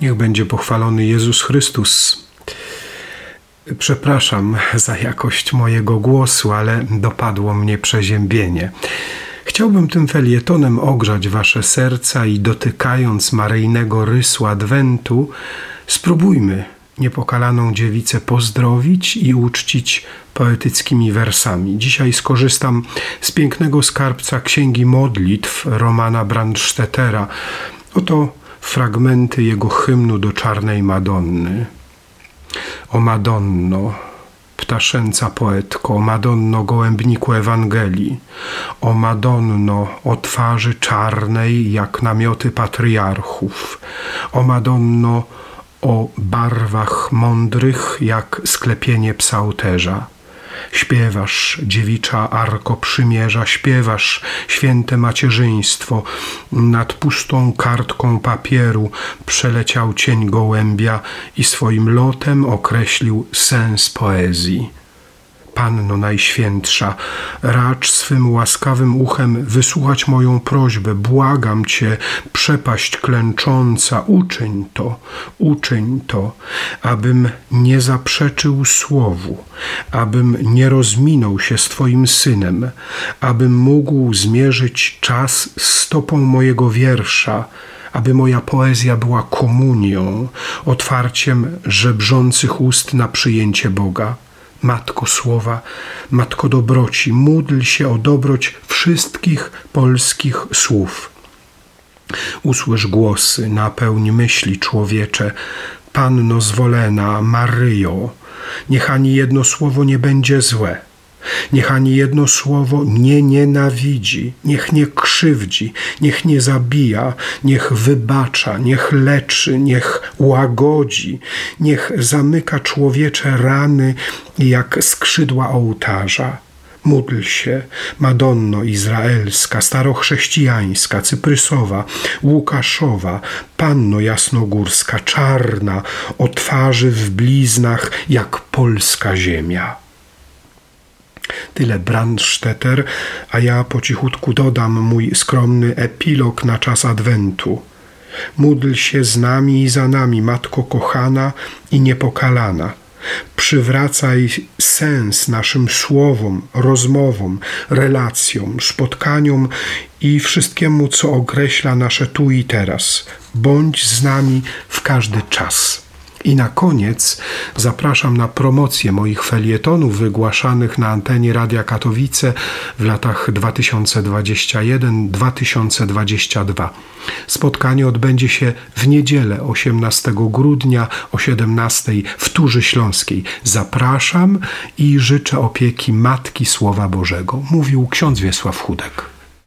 Niech będzie pochwalony Jezus Chrystus. Przepraszam za jakość mojego głosu, ale dopadło mnie przeziębienie. Chciałbym tym felietonem ogrzać wasze serca i dotykając maryjnego rysu Adwentu, spróbujmy niepokalaną dziewicę pozdrowić i uczcić poetyckimi wersami. Dzisiaj skorzystam z pięknego skarbca Księgi Modlitw Romana Brandstettera. Oto fragmenty jego hymnu do Czarnej Madonny. O Madonno, ptaszęca poetko, o Madonno gołębniku Ewangelii, o Madonno o twarzy czarnej jak namioty patriarchów, o Madonno o barwach mądrych jak sklepienie psałterza. Śpiewasz, dziewicza arko przymierza, śpiewasz, święte macierzyństwo. Nad pustą kartką papieru przeleciał cień gołębia i swoim lotem określił sens poezji. Panno Najświętsza, racz swym łaskawym uchem wysłuchać moją prośbę. Błagam Cię, przepaść klęcząca, uczyń to, uczyń to, abym nie zaprzeczył słowu, abym nie rozminął się z Twoim synem, abym mógł zmierzyć czas stopą mojego wiersza, aby moja poezja była komunią, otwarciem żebrzących ust na przyjęcie Boga. Matko Słowa, Matko Dobroci, módl się o dobroć wszystkich polskich słów. Usłysz głosy, napełń myśli człowiecze, Panno zwolena, Maryjo, niech ani jedno słowo nie będzie złe Niech ani jedno słowo nie nienawidzi, niech nie krzywdzi, niech nie zabija, niech wybacza, niech leczy, niech łagodzi, niech zamyka człowiecze rany jak skrzydła ołtarza. Módl się, Madonno Izraelska, starochrześcijańska, cyprysowa, Łukaszowa, Panno Jasnogórska, czarna, o twarzy w bliznach jak polska ziemia. Tyle Brandstetter, a ja po cichutku dodam mój skromny epilog na czas Adwentu. Módl się z nami i za nami, Matko kochana i niepokalana. Przywracaj sens naszym słowom, rozmowom, relacjom, spotkaniom i wszystkiemu, co określa nasze tu i teraz. Bądź z nami w każdy czas. I na koniec zapraszam na promocję moich felietonów wygłaszanych na antenie Radia Katowice w latach 2021-2022. Spotkanie odbędzie się w niedzielę 18 grudnia o 17 w Turzy Śląskiej. Zapraszam i życzę opieki Matki Słowa Bożego, mówił ksiądz Wiesław Chudek.